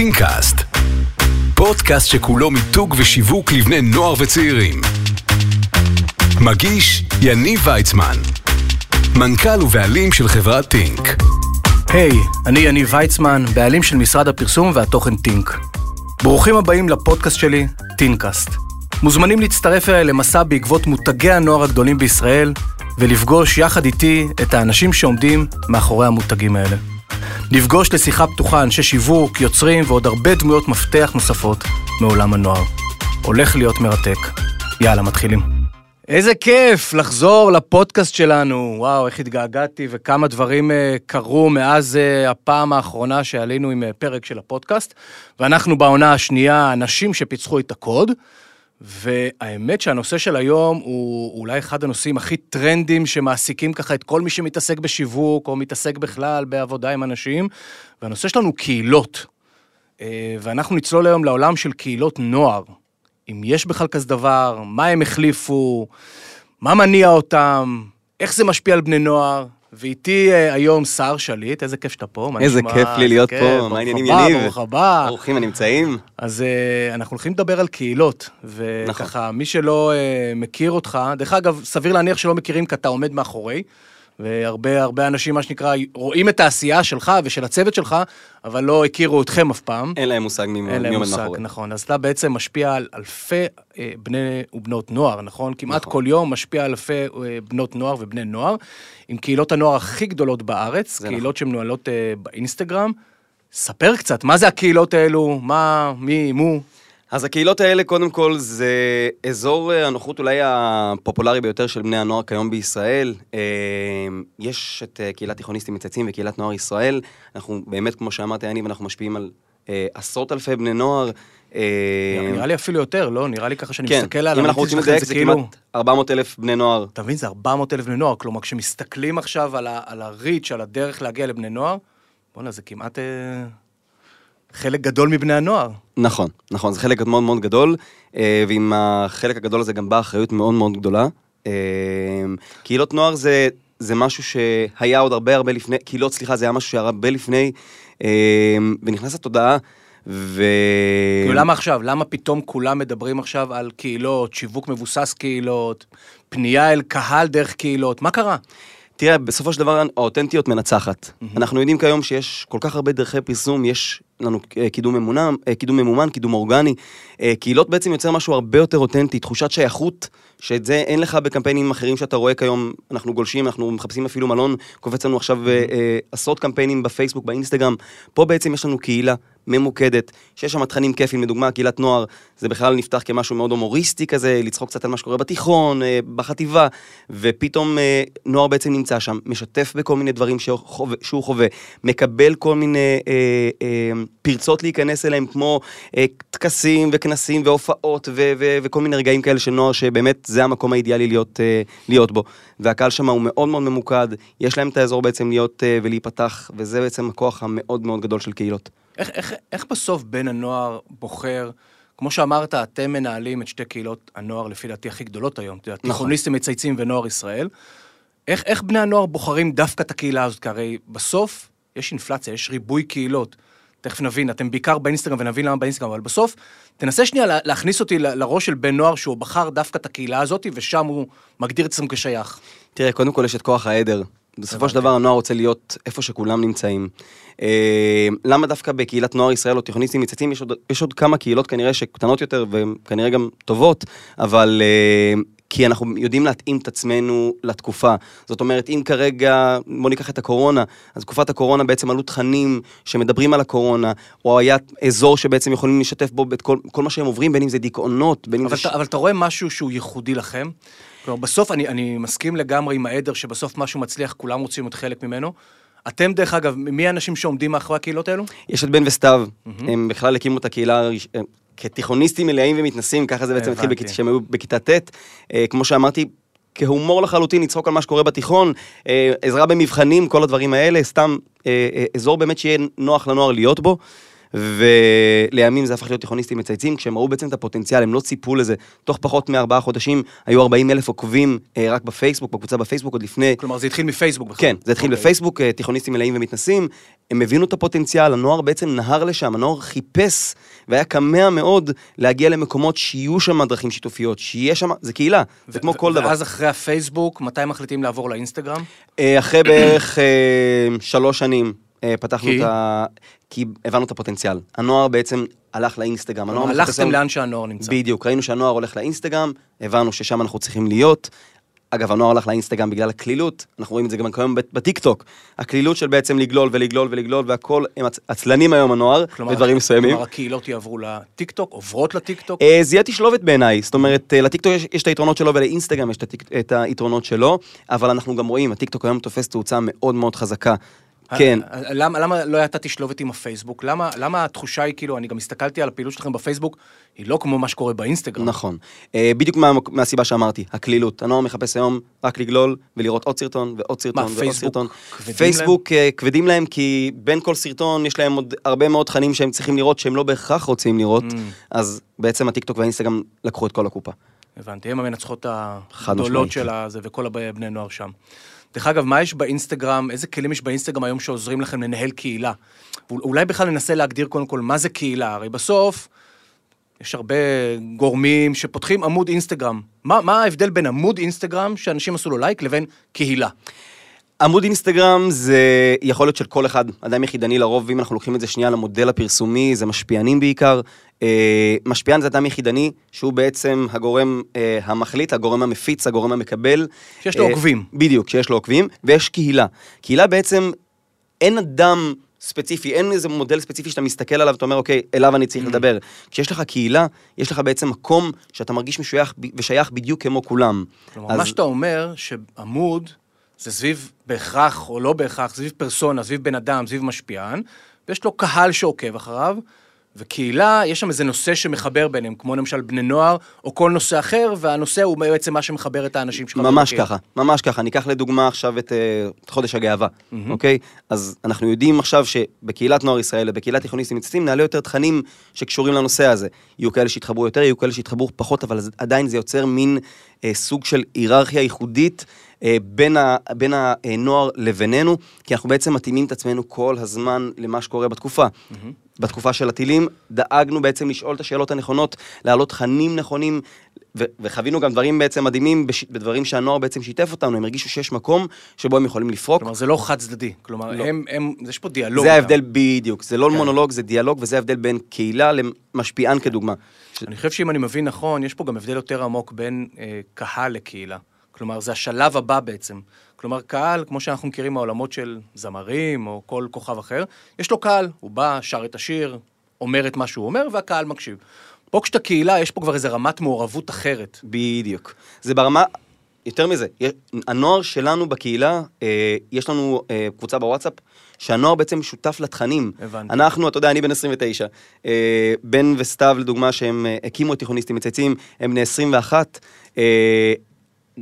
טינקאסט, פודקאסט שכולו מיתוג ושיווק לבני נוער וצעירים. מגיש יניב ויצמן, מנכ"ל ובעלים של חברת טינק. היי, hey, אני יניב ויצמן, בעלים של משרד הפרסום והתוכן טינק. ברוכים הבאים לפודקאסט שלי, טינקאסט. מוזמנים להצטרף אליי למסע בעקבות מותגי הנוער הגדולים בישראל, ולפגוש יחד איתי את האנשים שעומדים מאחורי המותגים האלה. נפגוש לשיחה פתוחה אנשי שיווק, יוצרים ועוד הרבה דמויות מפתח נוספות מעולם הנוער. הולך להיות מרתק. יאללה, מתחילים. איזה כיף לחזור לפודקאסט שלנו. וואו, איך התגעגעתי וכמה דברים uh, קרו מאז uh, הפעם האחרונה שעלינו עם uh, פרק של הפודקאסט. ואנחנו בעונה השנייה, אנשים שפיצחו את הקוד. והאמת שהנושא של היום הוא אולי אחד הנושאים הכי טרנדים שמעסיקים ככה את כל מי שמתעסק בשיווק או מתעסק בכלל בעבודה עם אנשים, והנושא שלנו הוא קהילות. אה, ואנחנו נצלול היום לעולם של קהילות נוער. אם יש בכלל כזה דבר, מה הם החליפו, מה מניע אותם, איך זה משפיע על בני נוער, ואיתי uh, היום שר שליט, איזה כיף שאתה פה. איזה כיף לי להיות פה, מה העניינים יניב? ברוך הבא. ברוכים הנמצאים. אז uh, אנחנו הולכים לדבר על קהילות, וככה, נכון. מי שלא uh, מכיר אותך, דרך אגב, סביר להניח שלא מכירים כי אתה עומד מאחורי. והרבה הרבה אנשים, מה שנקרא, רואים את העשייה שלך ושל הצוות שלך, אבל לא הכירו אתכם אף פעם. אין להם מושג מי עומד מאחורי. אין להם מושג, נכון. אז אתה בעצם משפיע על אלפי אה, בני ובנות נוער, נכון? כמעט נכון. כל יום משפיע על אלפי אה, בנות נוער ובני נוער, עם קהילות הנוער הכי גדולות בארץ, קהילות נכון. שמנוהלות אה, באינסטגרם. ספר קצת, מה זה הקהילות האלו? מה, מי, מו? אז הקהילות האלה, קודם כל, זה אזור אה, הנוחות אולי הפופולרי ביותר של בני הנוער כיום בישראל. אה, יש את אה, קהילת תיכוניסטים מצייצים וקהילת נוער ישראל. אנחנו באמת, כמו שאמרתי, אני ואנחנו משפיעים על עשרות אלפי בני נוער. נראה לי אפילו יותר, לא? נראה לי ככה שאני כן, מסתכל על... אם אנחנו רוצים לדייק, זה כאילו... כמעט 400 אלף בני נוער. אתה מבין, זה 400 אלף בני נוער. כלומר, כשמסתכלים עכשיו על הריץ', על הדרך להגיע לבני נוער, בואנה, זה כמעט... חלק גדול מבני הנוער. נכון, נכון, זה חלק מאוד מאוד גדול, אה, ועם החלק הגדול הזה גם באה אחריות מאוד מאוד גדולה. אה, קהילות נוער זה, זה משהו שהיה עוד הרבה הרבה לפני, קהילות, סליחה, זה היה משהו שהיה הרבה לפני, אה, ונכנס לתודעה. ו... כאילו למה עכשיו? למה פתאום כולם מדברים עכשיו על קהילות, שיווק מבוסס קהילות, פנייה אל קהל דרך קהילות? מה קרה? תראה, בסופו של דבר האותנטיות מנצחת. Mm-hmm. אנחנו יודעים כיום שיש כל כך הרבה דרכי פרסום, יש לנו אה, קידום ממונם, אה, קידום ממומן, קידום אורגני. אה, קהילות בעצם יוצר משהו הרבה יותר אותנטי, תחושת שייכות, שאת זה אין לך בקמפיינים אחרים שאתה רואה כיום, אנחנו גולשים, אנחנו מחפשים אפילו מלון, קופץ לנו עכשיו. עשרות קמפיינים בפייסבוק, באינסטגרם. פה בעצם יש לנו קהילה ממוקדת, שיש שם תכנים כיפים, לדוגמה, קהילת נוער, זה בכלל נפתח כמשהו מאוד הומוריסטי כזה, לצחוק קצת על מה שקורה בתיכון, אה, בחטיבה, ופתאום אה, נוער בעצם נמצא שם, משתף בכל מיני דברים שהוא חווה, שהוא חווה מקבל כל מיני אה, אה, פרצות להיכנס אליהם, כמו אה, טקסים וכנסים והופעות ו- ו- וכל מיני רגעים כאלה של נוער, שבאמת זה המקום האידיאלי להיות, אה, להיות בו. והקהל שם הוא מאוד מאוד ממוקד, יש להם את האזור בעצם להיות אה, ולהיפתח, וזה בעצם הכוח המאוד מאוד גדול של קהילות. איך, איך, איך בסוף בן הנוער בוחר, כמו שאמרת, אתם מנהלים את שתי קהילות הנוער לפי דעתי הכי גדולות היום, נכון. תיכוניסטים מצייצים ונוער ישראל. איך, איך בני הנוער בוחרים דווקא את הקהילה הזאת? כי הרי בסוף יש אינפלציה, יש ריבוי קהילות. תכף נבין, אתם בעיקר באינסטגרם ונבין למה באינסטגרם, אבל בסוף, תנסה שנייה להכניס אותי לראש של בן נוער שהוא בחר דווקא את הקהילה הזאת, ושם הוא מגדיר את עצמו כשייך. תראה, קודם כל יש את כוח העדר. בסופו של דבר הנוער רוצה להיות איפה שכולם נמצאים. אה, למה דווקא בקהילת נוער ישראל או תיכוניסטים מצייצים, יש עוד, יש עוד כמה קהילות כנראה שקטנות יותר וכנראה גם טובות, אבל אה, כי אנחנו יודעים להתאים את עצמנו לתקופה. זאת אומרת, אם כרגע, בוא ניקח את הקורונה, אז תקופת הקורונה בעצם עלו תכנים שמדברים על הקורונה, או היה אזור שבעצם יכולים לשתף בו את כל, כל מה שהם עוברים, בין אם זה דיכאונות, בין אם אבל זה... אבל אתה רואה משהו שהוא ייחודי לכם? כלומר, בסוף אני, אני מסכים לגמרי עם העדר שבסוף משהו מצליח, כולם רוצים להיות חלק ממנו. אתם, דרך אגב, מי האנשים שעומדים מאחורי הקהילות האלו? יש את בן וסתיו, mm-hmm. הם בכלל הקימו את הקהילה כתיכוניסטים מלאים ומתנסים, ככה זה בעצם התחיל כשהם היו בכיתה ט'. אה, כמו שאמרתי, כהומור לחלוטין, לצחוק על מה שקורה בתיכון, אה, עזרה במבחנים, כל הדברים האלה, סתם אה, אזור באמת שיהיה נוח לנוער להיות בו. ולימים זה הפך להיות תיכוניסטים מצייצים, כשהם ראו בעצם את הפוטנציאל, הם לא ציפו לזה. תוך פחות מארבעה חודשים היו 40 אלף עוקבים אה, רק בפייסבוק, בקבוצה בפייסבוק עוד לפני... כלומר, זה התחיל מפייסבוק בכלל. כן, זה התחיל אוקיי. בפייסבוק, אה, תיכוניסטים מלאים ומתנסים, הם הבינו את הפוטנציאל, הנוער בעצם נהר לשם, הנוער חיפש והיה כמה מאוד להגיע למקומות שיהיו שם דרכים שיתופיות, שיהיה שם, זה קהילה, זה כמו כל דבר. ואז אחרי הפייסבוק, מתי מחליטים לעבור לאינסטגרם? אה, אחרי בערך אה, שלוש שנים פתחנו כי? את ה... כי הבנו את הפוטנציאל. הנוער בעצם הלך לאינסטגרם. הנוער מחפש הלכתם היום- לאן שהנוער נמצא. בדיוק, ראינו שהנוער הולך לאינסטגרם, הבנו ששם אנחנו צריכים להיות. אגב, הנוער הלך לאינסטגרם בגלל הקלילות, אנחנו רואים את זה גם כיום בטיקטוק. הקלילות של בעצם לגלול ולגלול ולגלול והכל, הם עצ- עצלנים היום הנוער, כלומר, בדברים מסוימים. כלומר, הקהילות יעברו לטיקטוק, עוברות לטיקטוק. אה, זה יהיה תשלובת בעיניי, זאת אומרת, אה, לטיקטוק יש, יש את היתרונות שלו ולאינסטגרם יש את, הטיק, את היתרונות שלו, אבל אנחנו גם רואים, הטיקטוק היום תופס תאוצה מאוד מאוד חזקה. כן, למה, למה לא הייתה תשלובת עם הפייסבוק? למה, למה התחושה היא כאילו, אני גם הסתכלתי על הפעילות שלכם בפייסבוק, היא לא כמו מה שקורה באינסטגרם. נכון. אה, בדיוק מה, מהסיבה שאמרתי, הקלילות. הנוער מחפש היום רק לגלול ולראות עוד סרטון ועוד סרטון ועוד פייסבוק סרטון. כבדים פייסבוק אה, כבדים להם כי בין כל סרטון יש להם עוד הרבה מאוד תכנים שהם צריכים לראות שהם לא בהכרח רוצים לראות, Mm. אז בעצם הטיקטוק והאינסטגרם לקחו את כל הקופה. הבנתי, הם המנצחות הגדולות משמעית. של הזה וכל הבני נוער שם. דרך אגב, מה יש באינסטגרם, איזה כלים יש באינסטגרם היום שעוזרים לכם לנהל קהילה? אולי בכלל ננסה להגדיר קודם כל מה זה קהילה, הרי בסוף יש הרבה גורמים שפותחים עמוד אינסטגרם. מה, מה ההבדל בין עמוד אינסטגרם שאנשים עשו לו לייק לבין קהילה? עמוד אינסטגרם זה יכולת של כל אחד, אדם יחידני לרוב, אם אנחנו לוקחים את זה שנייה למודל הפרסומי, זה משפיענים בעיקר. אה, משפיען זה אדם יחידני, שהוא בעצם הגורם אה, המחליט, הגורם המפיץ, הגורם המקבל. שיש לו אה, עוקבים. בדיוק, שיש לו עוקבים, ויש קהילה. קהילה בעצם, אין אדם ספציפי, אין איזה מודל ספציפי שאתה מסתכל עליו ואתה אומר, אוקיי, אליו אני צריך לדבר. כשיש לך קהילה, יש לך בעצם מקום שאתה מרגיש משוייך ושייך בדיוק כמו כולם. כלומר, אז- מה שאתה אומר, שעמוד זה סביב בהכרח או לא בהכרח, סביב פרסונה, סביב בן אדם, סביב משפיען, ויש לו קהל שעוקב אחריו, וקהילה, יש שם איזה נושא שמחבר ביניהם, כמו למשל בני נוער, או כל נושא אחר, והנושא הוא בעצם מה שמחבר את האנשים שלך. ממש ככה, ממש ככה. ניקח לדוגמה עכשיו את, אה, את חודש הגאווה, אוקיי? אז אנחנו יודעים עכשיו שבקהילת נוער ישראל ובקהילת תיכוניסטים מצטים נעלה יותר תכנים שקשורים לנושא הזה. יהיו כאלה שיתחברו יותר, יהיו כאלה שיתחברו פחות, אבל עדיין זה יוצר מין אה, סוג של היררכיה ייחודית. אה, בין, ה, בין הנוער לבינינו, כי אנחנו בעצם מתאימים את עצמנו כל הזמן למה שקורה בתקופה. בתקופה של הטילים, דאגנו בעצם לשאול את השאלות הנכונות, להעלות תכנים נכונים, ו- וחווינו גם דברים בעצם מדהימים בש- בדברים שהנוער בעצם שיתף אותנו, הם הרגישו שיש מקום שבו הם יכולים לפרוק. כלומר, זה לא חד צדדי. כלומר, לא. הם, הם, יש פה דיאלוג. זה גם. ההבדל בדיוק, זה לא כן. מונולוג, זה דיאלוג, וזה ההבדל בין קהילה למשפיען כדוגמה. ש- אני חושב שאם אני מבין נכון, יש פה גם הבדל יותר עמוק בין אה, קהל לקהילה. כלומר, זה השלב הבא בעצם. כלומר, קהל, כמו שאנחנו מכירים מהעולמות של זמרים או כל כוכב אחר, יש לו קהל, הוא בא, שר את השיר, אומר את מה שהוא אומר, והקהל מקשיב. פה כשאתה קהילה, יש פה כבר איזו רמת מעורבות אחרת. בדיוק. זה ברמה, יותר מזה, הנוער שלנו בקהילה, אה, יש לנו אה, קבוצה בוואטסאפ, שהנוער בעצם שותף לתכנים. הבנתי. אנחנו, אתה יודע, אני בן 29. אה, בן וסתיו, לדוגמה, שהם אה, הקימו את תיכוניסטים מצייצים, הם בני 21. אה,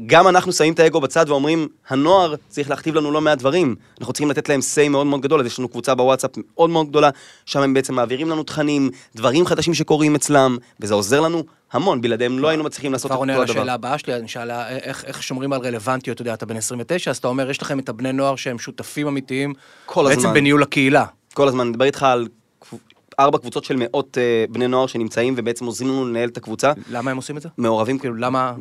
גם אנחנו שמים את האגו בצד ואומרים, הנוער צריך להכתיב לנו לא מעט דברים. אנחנו צריכים לתת להם say מאוד מאוד גדול, אז יש לנו קבוצה בוואטסאפ מאוד מאוד גדולה, שם הם בעצם מעבירים לנו תכנים, דברים חדשים שקורים אצלם, וזה עוזר לנו המון, בלעדיהם לא היינו מצליחים לעשות כבר את עונה כל הדבר. השאלה הבאה שלי, אני שאלה איך, איך שומרים על רלוונטיות, אתה יודע, אתה בן 29, אז אתה אומר, יש לכם את הבני נוער שהם שותפים אמיתיים, כל בעצם הזמן. בניהול הקהילה. כל הזמן, אני מדבר איתך על ארבע קבוצות של מאות אה, בני נוער שנמצאים ובעצם עוזרים לנו לנהל את הקבוצה. למה הם עושים את זה? מעורבים כאילו, למה...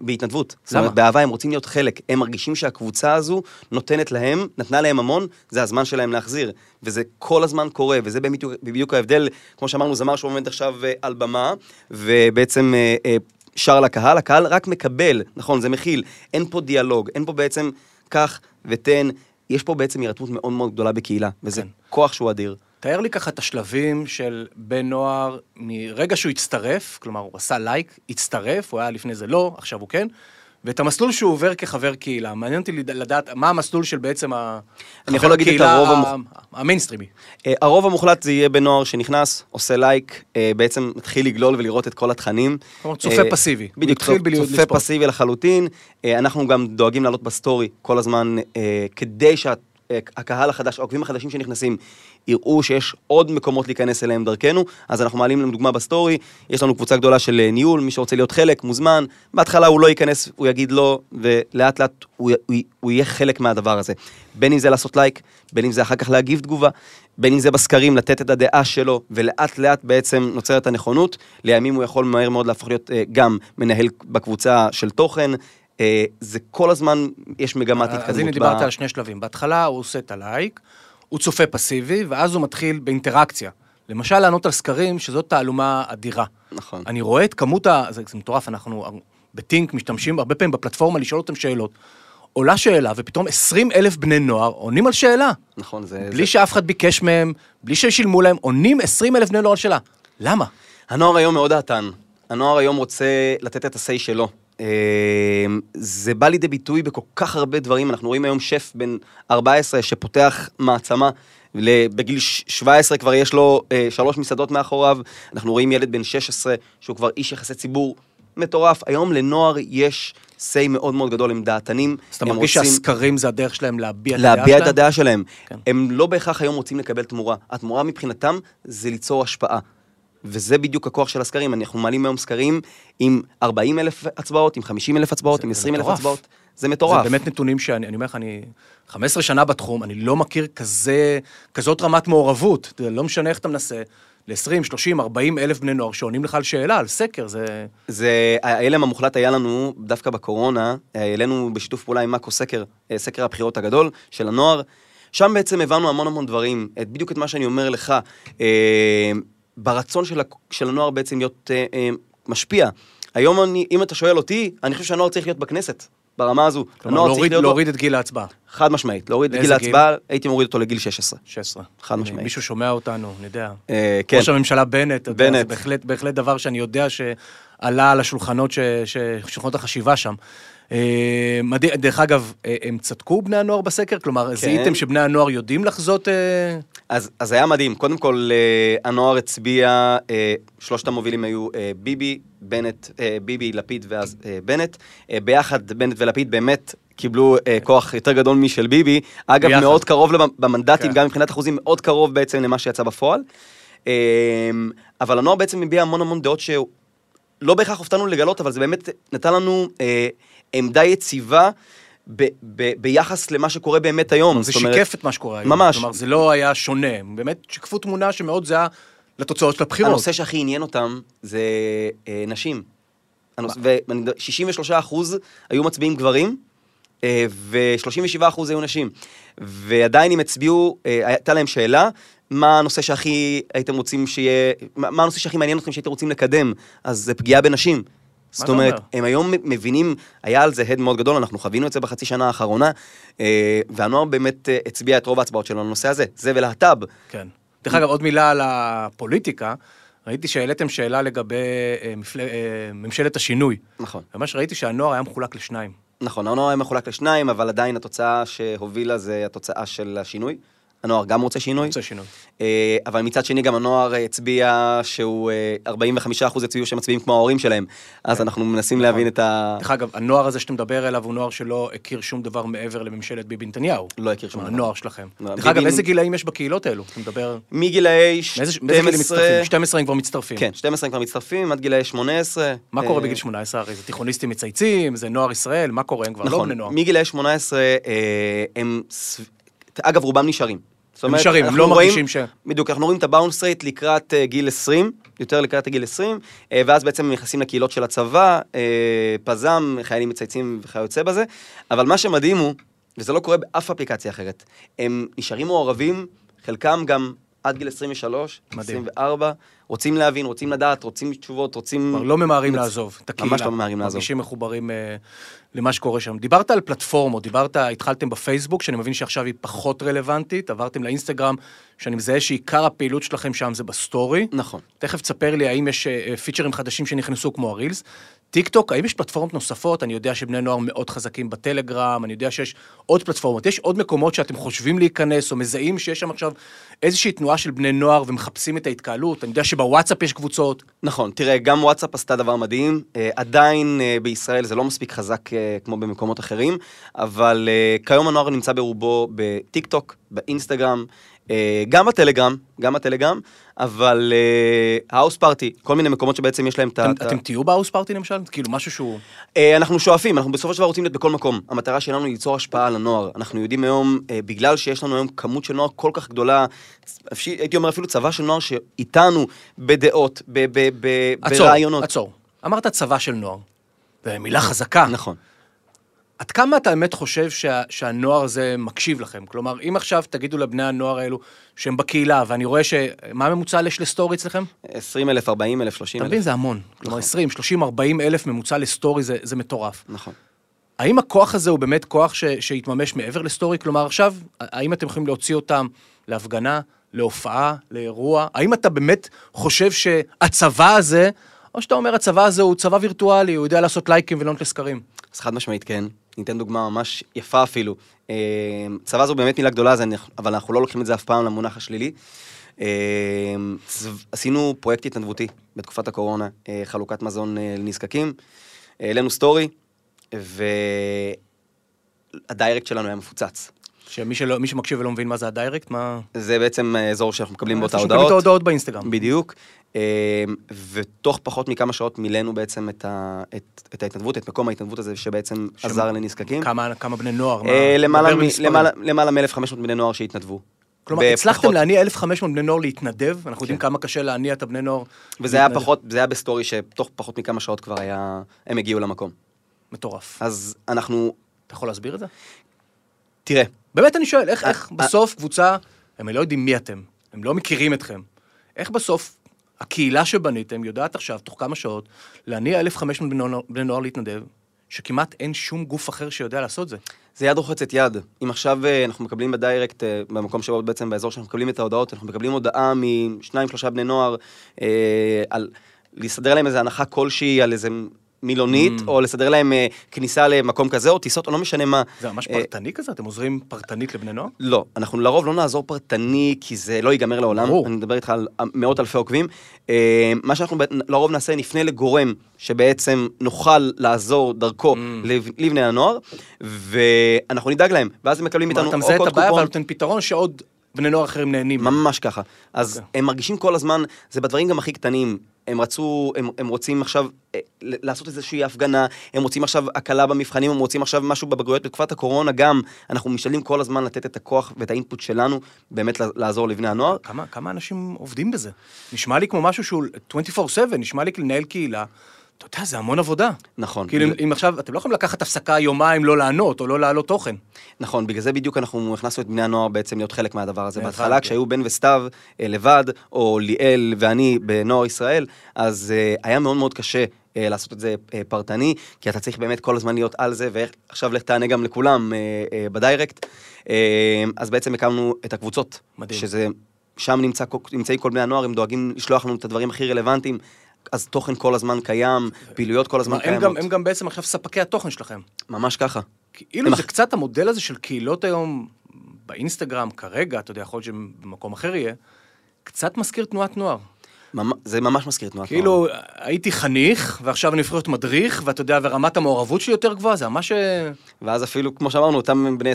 בהתנדבות. זאת למה? אומרת, באהבה הם רוצים להיות חלק. הם מרגישים שהקבוצה הזו נותנת להם, נתנה להם המון, זה הזמן שלהם להחזיר. וזה כל הזמן קורה, וזה בדיוק, בדיוק ההבדל, כמו שאמרנו, זמר שעומד עכשיו אה, על במה, ובעצם אה, אה, שר לקהל, הקהל רק מקבל, נכון, זה מכיל. אין פה דיאלוג, אין פה בעצם קח ותן. יש פה בעצם הירתמות מאוד מאוד גדולה בקהילה, וזה כן. כוח שהוא אדיר. תאר לי ככה את השלבים של בן נוער מרגע שהוא הצטרף, כלומר הוא עשה לייק, הצטרף, הוא היה לפני זה לא, עכשיו הוא כן, ואת המסלול שהוא עובר כחבר קהילה. מעניין אותי לדעת מה המסלול של בעצם ה... אני יכול חבר להגיד את הקהילה הרוב ה- המוח- המיינסטרימי. Uh, הרוב המוחלט זה יהיה בנוער שנכנס, עושה לייק, uh, בעצם מתחיל לגלול ולראות את כל התכנים. כלומר, צופה אה, פסיבי. בדיוק, צופה לצפות. פסיבי לחלוטין. אנחנו גם דואגים לעלות בסטורי כל הזמן, כדי שה... הקהל החדש, העוקבים החדשים שנכנסים, יראו שיש עוד מקומות להיכנס אליהם דרכנו, אז אנחנו מעלים להם דוגמה בסטורי, יש לנו קבוצה גדולה של אה, ניהול, מי שרוצה להיות חלק, מוזמן, בהתחלה הוא לא ייכנס, הוא יגיד לא, ולאט לאט הוא, הוא, הוא יהיה חלק מהדבר הזה. בין אם זה לעשות לייק, בין אם זה אחר כך להגיב תגובה, בין אם זה בסקרים, לתת את הדעה שלו, ולאט לאט בעצם נוצרת הנכונות. לימים הוא יכול מהר מאוד להפוך להיות אה, גם מנהל בקבוצה של תוכן. אה, זה כל הזמן, יש מגמת התקדמות. אז הנה דיברת על שני שלבים. בהתחלה הוא עושה את הלייק, הוא צופה פסיבי, ואז הוא מתחיל באינטראקציה. למשל, לענות על סקרים, שזאת תעלומה אדירה. נכון. אני רואה את כמות ה... זה, זה מטורף, אנחנו בטינק משתמשים הרבה פעמים בפלטפורמה לשאול אותם שאלות. עולה שאלה, ופתאום 20 אלף בני נוער עונים על שאלה. נכון, זה... בלי זה... שאף אחד ביקש מהם, בלי ששילמו להם, עונים 20 אלף בני נוער על שאלה. למה? הנוער היום מאוד דעתן. הנוער היום רוצה לתת את ה-say שלו. אה, זה בא לידי ביטוי בכל כך הרבה דברים. אנחנו רואים היום שף בן 14 שפותח מעצמה. בגיל 17 כבר יש לו אה, שלוש מסעדות מאחוריו. אנחנו רואים ילד בן 16 שהוא כבר איש יחסי ציבור מטורף. היום לנוער יש say מאוד מאוד גדול, הם דעתנים. אז אתה מרגיש רוצים... שהסקרים זה הדרך שלהם להביע את הדעה שלהם? להביע את הדעה שלהם. כן. הם לא בהכרח היום רוצים לקבל תמורה. התמורה מבחינתם זה ליצור השפעה. וזה בדיוק הכוח של הסקרים. אנחנו מעלים היום סקרים עם 40 אלף הצבעות, עם 50 אלף הצבעות, עם זה 20 אלף. הצבעות. זה מטורף. זה באמת נתונים שאני אני אומר לך, אני 15 שנה בתחום, אני לא מכיר כזה, כזאת רמת מעורבות. לא משנה איך אתה מנסה, ל-20, 30, 40 אלף בני נוער שעונים לך על שאלה, על סקר, זה... זה, ההלם המוחלט היה לנו דווקא בקורונה, העלינו בשיתוף פעולה עם מאקו סקר, אה, סקר הבחירות הגדול של הנוער. שם בעצם הבנו המון המון דברים, את, בדיוק את מה שאני אומר לך, אה, ברצון של, של הנוער בעצם להיות אה, אה, משפיע. היום אני, אם אתה שואל אותי, אני חושב שהנוער צריך להיות בכנסת, ברמה הזו. כלומר, להוריד, להיות... להוריד את גיל ההצבעה, חד משמעית, להוריד את גיל? ההצבעה, הייתי מוריד אותו לגיל 16. 16. חד אני- משמעית. מישהו שומע אותנו, אני יודע. אה, כן, ראש הממשלה בנט, אתה יודע, זה בנט. בהחלט, בהחלט דבר שאני יודע שעלה על השולחנות, ש, ש, שולחנות החשיבה שם. אה, מדהים, דרך אגב, אה, הם צדקו בני הנוער בסקר? כלומר, זיהיתם שבני הנוער יודעים לחזות... אה, אז, אז היה מדהים. קודם כל, הנוער הצביע, שלושת המובילים היו ביבי, בנט, ביבי, לפיד ואז בנט. ביחד, בנט ולפיד באמת קיבלו אה, כוח יותר גדול משל ביבי. אגב, ביחד. מאוד קרוב למ- במנדטים, כן. גם מבחינת אחוזים, מאוד קרוב בעצם למה שיצא בפועל. אה, אבל הנוער בעצם הביע המון המון דעות שלא בהכרח הופתענו לגלות, אבל זה באמת נתן לנו אה, עמדה יציבה. ב- ב- ביחס למה שקורה באמת היום. זה אומרת- שיקף את מה שקורה היום. ממש. כלומר, זה לא היה שונה. באמת שיקפו תמונה שמאוד זהה לתוצאות של הבחירות. הנושא שהכי עניין אותם זה אה, נשים. ו-63 אחוז היו מצביעים גברים, ו-37 אחוז היו נשים. ועדיין הם הצביעו, אה, הייתה להם שאלה, מה הנושא שהכי הייתם רוצים שיהיה, מה הנושא שהכי מעניין אתכם שהייתם רוצים לקדם? אז זה פגיעה בנשים. זאת אומרת, אומר? הם היום מבינים, היה על זה הד מאוד גדול, אנחנו חווינו את זה בחצי שנה האחרונה, אה, והנוער באמת אה, הצביע את רוב ההצבעות שלו לנושא הזה, זה ולהט"ב. כן. דרך אגב, עוד מילה על הפוליטיקה. ראיתי שהעליתם שאלה לגבי אה, מפל... ממשלת השינוי. נכון. ממש ראיתי שהנוער היה מחולק לשניים. נכון, הנוער היה מחולק לשניים, אבל עדיין התוצאה שהובילה זה התוצאה של השינוי. הנוער גם רוצה שינוי, רוצה שינוי. אה, אבל מצד שני גם הנוער הצביע שהוא, אה, 45% הצביעו שהם מצביעים כמו ההורים שלהם, אז אנחנו מנסים להבין את ה... דרך אגב, הנוער הזה שאתה מדבר אליו הוא נוער שלא הכיר שום דבר מעבר לממשלת ביבי נתניהו. לא הכיר שום דבר. הנוער שלכם. לא, דרך אגב, איזה גילאים יש בקהילות האלו? אתה מדבר... מגילאי מאיזה מאיזה גילים 12, מצטרפים? 12 הם כבר מצטרפים. כן, 12 הם כבר מצטרפים, עד גילאי 18. מה קורה אה, בגיל 18? הרי זה תיכוניסטים מצייצים, זה נוער ישראל, מה קורה? הם כבר לא נכון, בני נוער. מגילאי 18 אה, הם, סב- אגב, רובם נשארים. זאת הם אומרת, נשארים, הם לא רואים- מרגישים ש... בדיוק, אנחנו רואים את הבאונס רייט לקראת אה, גיל 20, יותר לקראת גיל 20, אה, ואז בעצם הם נכנסים לקהילות של הצבא, אה, פז"ם, חיילים מצייצים וכיוצא בזה, אבל מה שמדהים הוא, וזה לא קורה באף אפליקציה אחרת, הם נשארים מעורבים, חלקם גם עד גיל 23, מדהים. 24, רוצים להבין, רוצים לדעת, רוצים תשובות, רוצים... כבר לא ממהרים מצ- לעזוב את הקהילה. ממש לא ממהרים לעזוב. מרגישים מחוברים אה, למה שקורה שם. דיברת על פלטפורמות, דיברת, התחלתם בפייסבוק, שאני מבין שעכשיו היא פחות רלוונטית, עברתם לאינסטגרם, שאני מזהה שעיקר הפעילות שלכם שם זה בסטורי. נכון. תכף תספר לי האם יש אה, פיצ'רים חדשים שנכנסו כמו הרילס. טיק טוק, האם יש פלטפורמות נוספות? אני יודע שבני נוער מאוד חזקים בטלגרם, אני יודע שיש עוד פלטפורמות. יש עוד מקומות שאתם חושבים להיכנס, או מזהים שיש שם עכשיו איזושהי תנועה של בני נוער ומחפשים את ההתקהלות? אני יודע שבוואטסאפ יש קבוצות. נכון, תראה, גם וואטסאפ עשתה דבר מדהים. אה, עדיין אה, בישראל זה לא מספיק חזק אה, כמו במקומות אחרים, אבל כיום הנוער נמצא ברובו בטיק טוק, באינסטגרם, גם בטלגרם, גם בטלגרם, אבל Houseparty, כל מיני מקומות שבעצם יש להם את ה... אתם, תהיו ב Houseparty למשל? כאילו משהו שהוא... אה, אנחנו שואפים, אנחנו בסופו של דבר רוצים להיות בכל מקום. המטרה שלנו היא ליצור השפעה על הנוער. אנחנו יודעים היום, אה, בגלל שיש לנו היום כמות של נוער כל כך גדולה, אפשר- הייתי אומר אפילו צבא של נוער שאיתנו בדעות, ב- ב- ב- עצור, ברעיונות. עצור. אמרת צבא של נוער. זו מילה חזקה. נכון. עד כמה אתה באמת חושב שה, שהנוער הזה מקשיב לכם? כלומר, אם עכשיו תגידו לבני הנוער האלו שהם בקהילה, ואני רואה ש... מה הממוצע לסטורי אצלכם? 20 אלף, 40 אלף, 30 אתה אלף. מבין? זה המון. כלומר, נכון. 20, 30, 40 אלף ממוצע לסטורי זה, זה מטורף. נכון. האם הכוח הזה הוא באמת כוח ש, שיתממש מעבר לסטורי? כלומר, עכשיו, האם אתם יכולים להוציא אותם להפגנה, להופעה, לאירוע? האם אתה באמת חושב שהצבא הזה, או שאתה אומר הצבא הזה הוא צבא וירטואלי, הוא יודע לעשות לייקים ולא נותן סקרים? אז חד משמעית כן. ניתן דוגמה ממש יפה אפילו. אה, צבא זו באמת מילה גדולה, אבל אנחנו לא לוקחים את זה אף פעם למונח השלילי. אה, עשינו פרויקט התנדבותי בתקופת הקורונה, אה, חלוקת מזון לנזקקים. העלינו סטורי, וה direct שלנו היה מפוצץ. שמי שלא, שמקשיב ולא מבין מה זה ה direct, מה... זה בעצם האזור שאנחנו מקבלים בו את ההודעות. את ההודעות באינסטגרם. בדיוק. אה, ותוך פחות מכמה שעות מילאנו בעצם את, ה, את, את ההתנדבות, את מקום ההתנדבות הזה שבעצם שם- עזר לנזקקים. כמה, כמה בני נוער? מה? אה, למעלה דבר מ-. למעלה- למעלה מ-1,500 בני נוער שהתנדבו. כלומר, בפחות- הצלחתם להניע 1,500 בני נוער להתנדב, אנחנו יודעים כן. כמה קשה להניע את הבני נוער. וזה היה להתנדב. פחות, זה היה בסטורי שתוך פחות מכמה שעות כבר היה, הם הגיעו למקום. מטורף. אז אנחנו, אתה יכול להסביר את זה? תראה, באמת אני שואל, איך, איך אה, בסוף קבוצה, הם לא יודעים מי אתם, הם לא מכירים אתכם. איך בסוף הקהילה שבניתם יודעת עכשיו, תוך כמה שעות, להניע 1,500 בני נוער- להתנדב, שכמעט אין שום גוף אחר שיודע לעשות זה. זה יד רוחצת יד. אם עכשיו אה, אנחנו מקבלים בדיירקט, אה, במקום שבו בעצם באזור שאנחנו מקבלים את ההודעות, אנחנו מקבלים הודעה משניים, שלושה בני נוער, אה, על לסדר להם איזה הנחה כלשהי על איזה מילונית, Mm. או לסדר להם אה, כניסה למקום כזה, או טיסות, או לא משנה מה. זה ממש אה, פרטני כזה? אתם עוזרים פרטנית לבני נוער? לא, אנחנו לרוב לא נעזור פרטני, כי זה לא ייגמר לעולם. ברור. אני מדבר איתך על מאות אלפי עוקבים. אה, מה שאנחנו לרוב נעשה, נפנה לגורם שבעצם נוכל לעזור דרכו Mm. לב- לבני הנוער, ואנחנו נדאג להם, ואז הם מקבלים איתנו אתה מזהה את הבעיה. ואתה נותן פתרון שעוד בני נוער אחרים נהנים. ממש ככה. אז אוקיי. הם מרגישים כל הזמן, זה בדברים גם הכי קטנים. הם רצו, הם, הם רוצים עכשיו אה, לעשות איזושהי הפגנה, הם רוצים עכשיו הקלה במבחנים, הם רוצים עכשיו משהו בבגרויות. בתקופת הקורונה גם, אנחנו משתדלים כל הזמן לתת את הכוח ואת האינפוט שלנו, באמת לעזור לבני הנוער. כמה, כמה אנשים עובדים בזה? נשמע לי כמו משהו שהוא 24/7, נשמע לי לנהל קהילה. אתה יודע, זה המון עבודה. נכון. כאילו, אם, אם עכשיו, אתם לא יכולים לקחת הפסקה יומיים לא לענות, או לא להעלות תוכן. נכון, בגלל זה בדיוק אנחנו הכנסנו את בני הנוער בעצם להיות חלק מהדבר הזה. בהתחלה, כשהיו בן וסתיו אה, לבד, או ליאל ואני בנוער ישראל, אז אה, היה מאוד מאוד קשה אה, לעשות את זה פרטני, כי אתה צריך באמת כל הזמן להיות על זה, ועכשיו לך תענה גם לכולם בדיירקט. אז בעצם הקמנו את הקבוצות. מדהים. שזה, שם נמצא, נמצאים כל בני הנוער, הם דואגים לשלוח לנו את הדברים הכי רלוונטיים. אז תוכן כל הזמן קיים, פעילויות כל הזמן קיימות. הם גם בעצם עכשיו ספקי התוכן שלכם. ממש ככה. כאילו זה קצת המודל הזה של קהילות היום באינסטגרם כרגע, אתה יודע, יכול להיות שבמקום אחר יהיה, קצת מזכיר תנועת נוער. זה ממש מזכיר תנועת נוער. כאילו, הייתי חניך, ועכשיו אני הופך להיות מדריך, ואתה יודע, ורמת המעורבות שלי יותר גבוהה, זה ממש... אה, ואז אפילו, כמו שאמרנו, אותם בני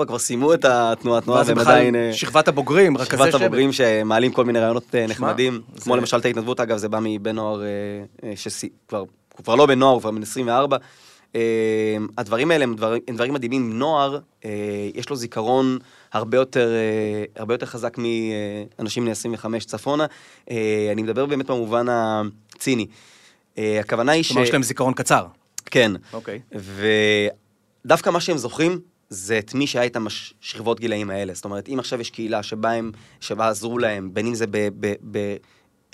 23-24 כבר סיימו את התנועת נוער, והם עדיין... אה, שכבת הבוגרים, רכזי שכבת שבט. הבוגרים שמעלים כל מיני רעיונות אה, נחמדים, כמו למשל את ההתנדבות, אגב, זה בא מבן נוער שכבר, הוא כבר לא בן נוער, הוא כבר בן 24. אה, הדברים האלה הם דברים, מדהימים. נוער, יש לו זיכרון הרבה יותר, אה, הרבה יותר חזק מאנשים בני 25 צפונה. אה, אני מדבר באמת במובן הציני. אה, הכוונה היא ש... כלומר, יש להם זיכרון קצר. כן. אוקיי. ודווקא מה שהם זוכרים, זה את מי שהיה איתם בשכבות גילאים האלה. זאת אומרת, אם עכשיו יש קהילה שבה הם, שבה עזרו להם, בין אם זה ב- ב-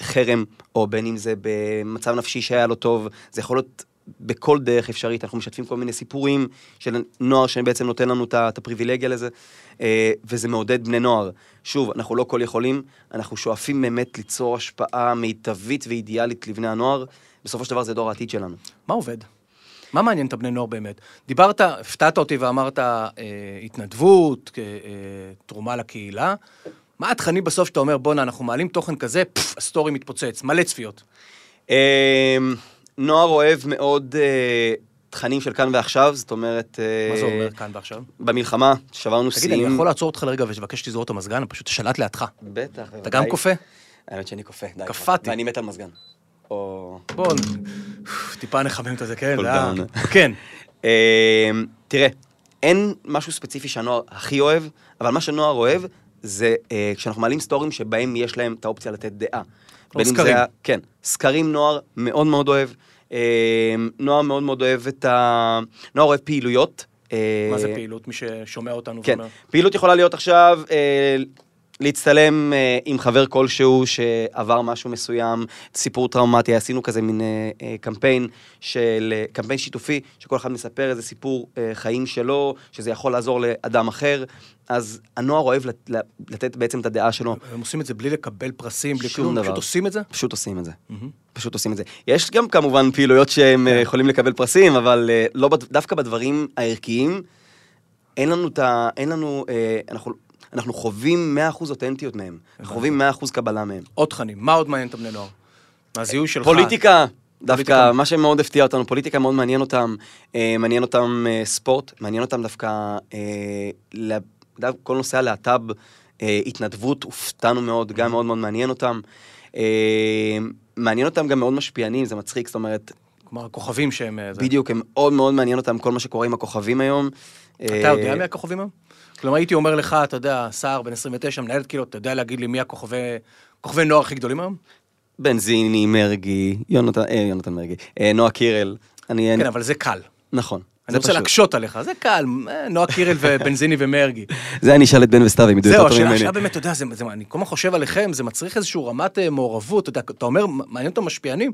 בחרם, או בין אם זה במצב נפשי שהיה לו טוב, זה יכול להיות בכל דרך אפשרית, אנחנו משתפים כל מיני סיפורים של נוער שבעצם נותן לנו את הפריבילגיה לזה, אה, וזה מעודד בני נוער. שוב, אנחנו לא כל יכולים, אנחנו שואפים באמת ליצור השפעה מיטבית ואידיאלית לבני הנוער, בסופו של דבר זה דור העתיד שלנו. מה עובד? מה מעניין את הבני נוער באמת? דיברת, הפתעת אותי ואמרת אה, התנדבות, אה, אה, תרומה לקהילה. מה התכנים בסוף שאתה אומר, בואנה, אנחנו מעלים תוכן כזה, פפ, הסטורי מתפוצץ, מלא צפיות. אה, נוער אוהב מאוד אה, תכנים של כאן ועכשיו, זאת אומרת... אה, מה זה אומר כאן ועכשיו? במלחמה, שברנו תגיד, אני שיאים. יכול לעצור אותך לרגע ולבקש שתסגור את המזגן? פשוט שלט לידך. בטח, אתה גם קופא? האמת שאני קופא, די. קפאתי. ואני מת על מזגן. או... בוא, טיפה נחמם את זה, כן? down. כן. אה, תראה, אין משהו ספציפי שהנוער הכי אוהב, אבל מה שנוער אוהב זה אה, כשאנחנו מעלים סטורים שבהם יש להם את האופציה לתת דעה. סקרים. כן, סקרים נוער מאוד מאוד אוהב. אה, נוער מאוד מאוד אוהב את ה... נוער אוהב פעילויות. אה, מה זה פעילות? מי ששומע אותנו כן, ואומר... פעילות יכולה להיות עכשיו אה, להצטלם אה, עם חבר כלשהו שעבר משהו מסוים, סיפור טראומטי, עשינו כזה מין אה, אה, קמפיין של, אה, קמפיין שיתופי, שכל אחד מספר איזה סיפור אה, חיים שלו, שזה יכול לעזור לאדם אחר, אז הנוער אוהב לת, לתת בעצם את הדעה שלו, הם עושים את זה בלי לקבל פרסים, בלי כלום, דבר. פשוט עושים את זה? פשוט עושים את זה. פשוט עושים את זה. יש גם כמובן פעילויות שהם אה, יכולים לקבל פרסים, אבל לא, דווקא בדברים הערכיים, אין לנו את ה... אין לנו... אה, אנחנו, אנחנו חווים 100% אותנטיות מהם. אנחנו חווים 100% קבלה מהם. עוד תכנים, מה עוד מעניין את הבני נוער? מהזיהוי שלך. פוליטיקה, דווקא. מה שמאוד הפתיע אותנו, פוליטיקה מאוד מעניין אותם, אה, מעניין אותם אה, ספורט, מעניין אותם דווקא אה, כל נושא הלהט"ב, התנדבות, הופתענו מאוד, גם מאוד מאוד מעניין אותם. מעניין אותם גם מאוד משפיענים, זה מצחיק, זאת אומרת, כלומר, הכוכבים שהם... בדיוק, הם מאוד מאוד מעניין אותם כל מה שקורה עם הכוכבים היום. אתה יודע מי הכוכבים היום? כלומר, הייתי אומר לך, אתה יודע, סער בן 29, מנהלת כאילו, אתה יודע להגיד לי מי הכוכבי כוכבי נוער הכי גדולים היום? בנזיני, מרגי, יונתן, אה, יונתן מרגי, אה, נועה קירל. אני... כן, אבל זה קל. נכון. אני רוצה פשוט. להקשות עליך, זה קל, אה, נועה קירל ובנזיני ומרגי. זה אני אשאל את בן וסתיו, הם ידעו זהו, יותר טוב השאלה ממני. עכשיו באמת, אתה יודע, זה- זה- אני כל הזמן חושב עליכם, זה מצריך איזושהי רמת אה, מעורבות, אתה יודע, אתה אומר, מעניין אותם משפיענים,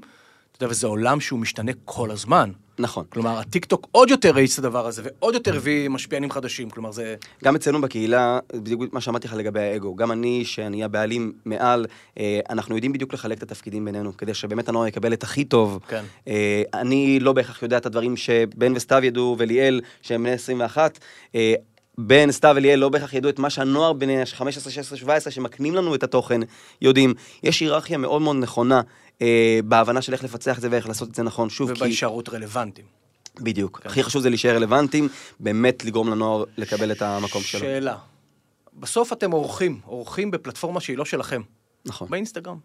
אתה יודע, וזה עולם שהוא משתנה כל הזמן. נכון. כלומר, הטיקטוק עוד יותר האיץ את הדבר הזה, ועוד יותר הביא משפיענים חדשים, כלומר, זה... גם אצלנו בקהילה, בדיוק מה שאמרתי לך לגבי האגו, גם אני, שאני הבעלים מעל, אה, אנחנו יודעים בדיוק לחלק את התפקידים בינינו, כדי שבאמת הנוער יקבל את הכי טוב. כן. אה, אני לא בהכרח יודע את הדברים שבן וסתיו ידעו, וליאל, שהם בני 21. אה, בן, סתיו וליאל לא בהכרח ידעו את מה שהנוער בני 15, 16, 17, שמקנים לנו את התוכן, יודעים. יש היררכיה מאוד מאוד נכונה אה, בהבנה של איך לפצח את זה ואיך לעשות את זה נכון. שוב, כי... ובהישארות רלוונטיים. בדיוק. כן. הכי חשוב זה להישאר רלוונטיים, באמת לגרום לנוער לקבל את המקום שלו. שאלה. בסוף אתם עורכים, עורכים בפלטפורמה שהיא לא שלכם. נכון. באינסטגרם.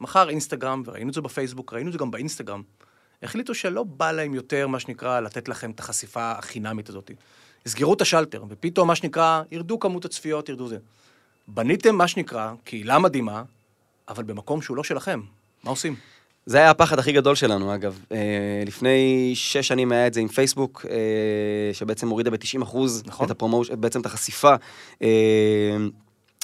מחר אינסטגרם, וראינו את זה בפייסבוק, ראינו את זה גם באינסטגרם. החליטו שלא בא להם יותר, מה שנקרא, לתת לכם את החשיפה החינמית הזאת. יסגרו את השלטר, ופתאום, מה שנקרא, ירדו כמות הצפיות, ירדו זה. בניתם, מה שנקרא, קהילה מדהימה, אבל במקום שהוא לא שלכם. מה עושים? זה היה הפחד הכי גדול שלנו, אגב. אה, לפני שש שנים היה את זה עם פייסבוק, אה, שבעצם הורידה ב-90 אחוז נכון. את הפרומושן, בעצם את החשיפה אה,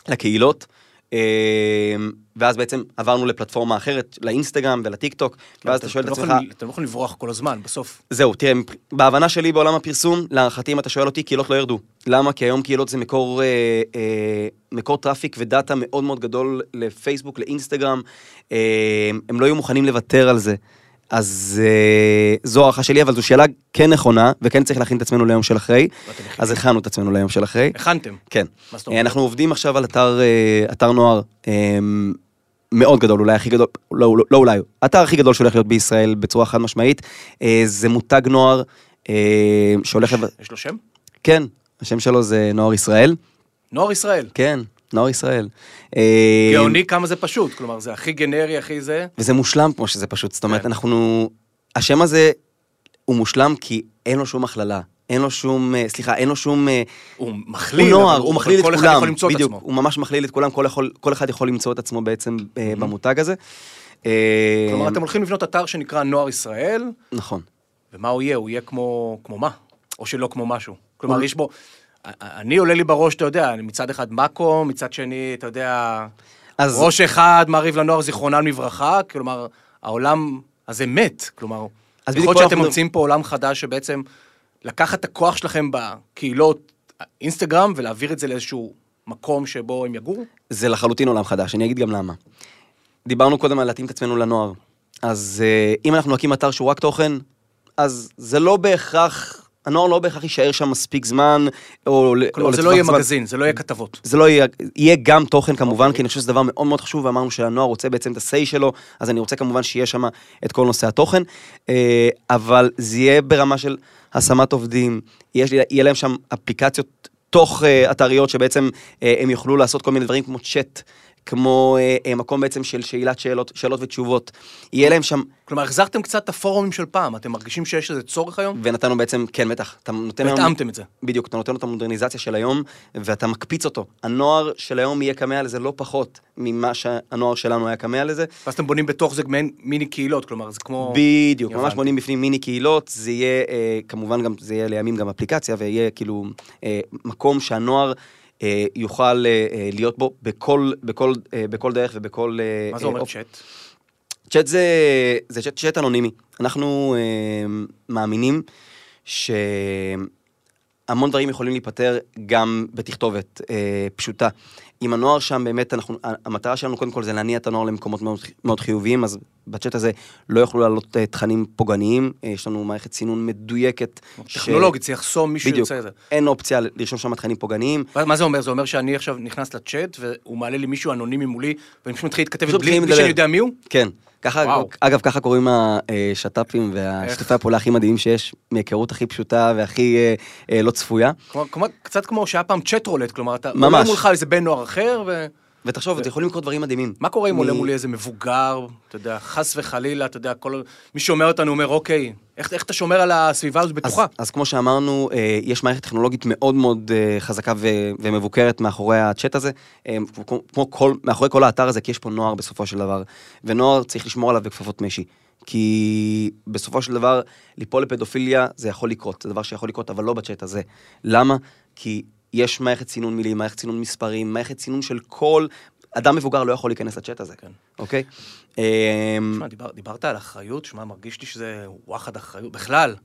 לקהילות. אה, ואז בעצם עברנו לפלטפורמה אחרת, לאינסטגרם ולטיק טוק, ואז אתה שואל את לא עצמך, אתם לא יכולים לברוח כל הזמן, בסוף. זהו, תראה, בהבנה שלי בעולם הפרסום, להערכתי אם אתה שואל אותי, קהילות לא ירדו. למה? כי היום קהילות זה מקור, אה, אה, מקור traffic ו data מאוד מאוד גדול לפייסבוק, לאינסטגרם. אה, הם לא היו מוכנים לוותר על זה. אז אה, זו הערכה שלי, אבל זו שאלה כן נכונה, וכן צריך להכין את עצמנו ליום של אחרי. אז הכנו את עצמנו ליום של אחרי. הכנתם. כן. מה זאת אה, אומרת? אנחנו עובדים עכשיו על אתר, אה, אתר נוער אה, מאוד גדול, אולי הכי גדול, לא, לא, לא אולי, האתר הכי גדול שהולך להיות בישראל בצורה חד משמעית. אה, זה מותג נוער אה, שהולך... יש לו שם? כן, השם שלו זה נוער ישראל. נוער ישראל. כן, נוער ישראל. אה, גאוני כמה זה פשוט, כלומר, זה הכי גנרי, הכי זה. וזה מושלם כמו שזה פשוט, זאת אומרת, כן. אנחנו... השם הזה הוא מושלם כי אין לו שום הכללה. אין לו שום, אה, סליחה, אין לו שום... אה, הוא מכליל, הוא נוער, אבל הוא מכליל את כל כולם, אחד יכול למצוא את בדיוק, עצמו. הוא ממש מכליל את כולם, כל, יכול, כל אחד יכול למצוא את עצמו בעצם אה, במותג הזה. אה, כלומר, אתם הולכים לבנות אתר שנקרא נוער ישראל, נכון. ומה הוא יהיה? הוא יהיה כמו, כמו מה? או שלא כמו משהו. כלומר, הוא- יש בו... אני עולה לי בראש, אתה יודע, מצד אחד מאקו, מצד שני, אתה יודע, אז ראש אחד מעריב לנוער זיכרונם לברכה, כלומר, העולם הזה מת, כלומר, אז יכול להיות שאתם אנחנו- ממציאים פה עולם חדש שבעצם לקחת את הכוח שלכם בקהילות אינסטגרם ולהעביר את זה לאיזשהו מקום שבו הם יגורו? זה לחלוטין עולם חדש, אני אגיד גם למה. דיברנו קודם על להתאים את עצמנו לנוער. אז אה, אם אנחנו נקים אתר שהוא רק תוכן, אז זה לא בהכרח, הנוער לא בהכרח יישאר שם מספיק זמן, או, כלומר, או זה לא יהיה זמן. מגזין, זה לא יהיה כתבות. זה לא יהיה, יהיה גם תוכן כמובן, אוקיי. כי אני חושב שזה דבר מאוד מאוד חשוב, ואמרנו שהנוער רוצה בעצם את ה-say שלו, אז אני רוצה כמובן שיהיה שם את כל נושא התוכן, אה, אבל זה יהיה ברמה של השמת עובדים, יש, יהיה להם שם אפליקציות תוך אה, אתריות שבעצם אה, הם יוכלו לעשות כל מיני דברים כמו צ'אט. כמו אה, אה, מקום בעצם של שאלת שאלות, שאלות ותשובות. יהיה להם שם, כלומר, החזרתם קצת את הפורומים של פעם, אתם מרגישים שיש איזה צורך היום? ונתנו בעצם, כן, בטח, אתה נותן היום... והתאמתם את זה. בדיוק, אתה נותן לו את המודרניזציה של היום, ואתה מקפיץ אותו. הנוער של היום יהיה כמה לזה לא פחות ממה שהנוער שלנו היה כמה לזה. ואז אתם בונים בתוך זה מעין מיני קהילות, כלומר, זה כמו... בדיוק, ממש. בונים בפנים מיני קהילות, זה יהיה, אה, כמובן גם, זה יהיה לימים גם אפליקציה, ויהיה כאילו אה, מקום שהנוער יוכל אה, אה, להיות בו בכל, בכל, אה, בכל דרך ובכל... אה, מה זה אה, אומר צ'אט? צ'אט זה, זה צ'אט, צ'אט אנונימי. אנחנו אה, מאמינים שהמון דברים יכולים להיפתר גם בתכתובת אה, פשוטה. אם הנוער שם באמת, אנחנו, המטרה שלנו קודם כל זה להניע את הנוער למקומות מאוד, מאוד חיוביים, אז בצ'אט הזה לא יוכלו לעלות אה, תכנים פוגעניים, אה, יש לנו מערכת סינון מדויקת. ש- טכנולוגית, זה יחסום מישהו בדיוק, יוצא את זה. אין אופציה לרשום שם תכנים פוגעניים. מה- זה אומר? זה אומר שאני עכשיו נכנס לצ'אט, והוא מעלה לי מישהו אנונימי מולי, ואני פשוט מתחיל להתכתב בלי בלי שאני. יודע מי הוא? כן. ככה, וואו. אגב, ככה קוראים השת"פים והשיתופי הפעולה הכי מדהימים שיש, מהיכרות הכי פשוטה והכי אה, אה, לא צפויה. כלומר, קצת כמו שהיה פעם צ'אט רולט, כלומר, אתה ממש. מולך איזה בן נוער אחר, ו... ותחשוב, זה יכולים לקרות דברים מדהימים. מה קורה אם עולה מולי איזה מבוגר, אתה יודע, חס וחלילה, אתה יודע, כל... מי שומע אותנו אומר, אוקיי, איך, איך אתה שומר על הסביבה הזאת בטוחה? אז כמו שאמרנו, אה, יש מערכת טכנולוגית מאוד מאוד אה, חזקה ו- ומבוקרת מאחורי הצ'אט הזה, אה, כמו כל, מאחורי כל האתר הזה, כי יש פה נוער בסופו של דבר, ונוער צריך לשמור עליו בכפפות משי. כי בסופו של דבר, ליפול לפדופיליה זה יכול לקרות, זה דבר שיכול לקרות, אבל לא בצ'אט הזה. למה? כי יש מערכת סינון מילים, מערכת סינון מספרים, מערכת סינון של כל... אדם מבוגר לא יכול להיכנס לצ'אט הזה, כן. אוקיי? אה, תשמע, דיבר, דיברת על אחריות, שמע, מרגיש לי שזה וואחד אחריות. בכלל,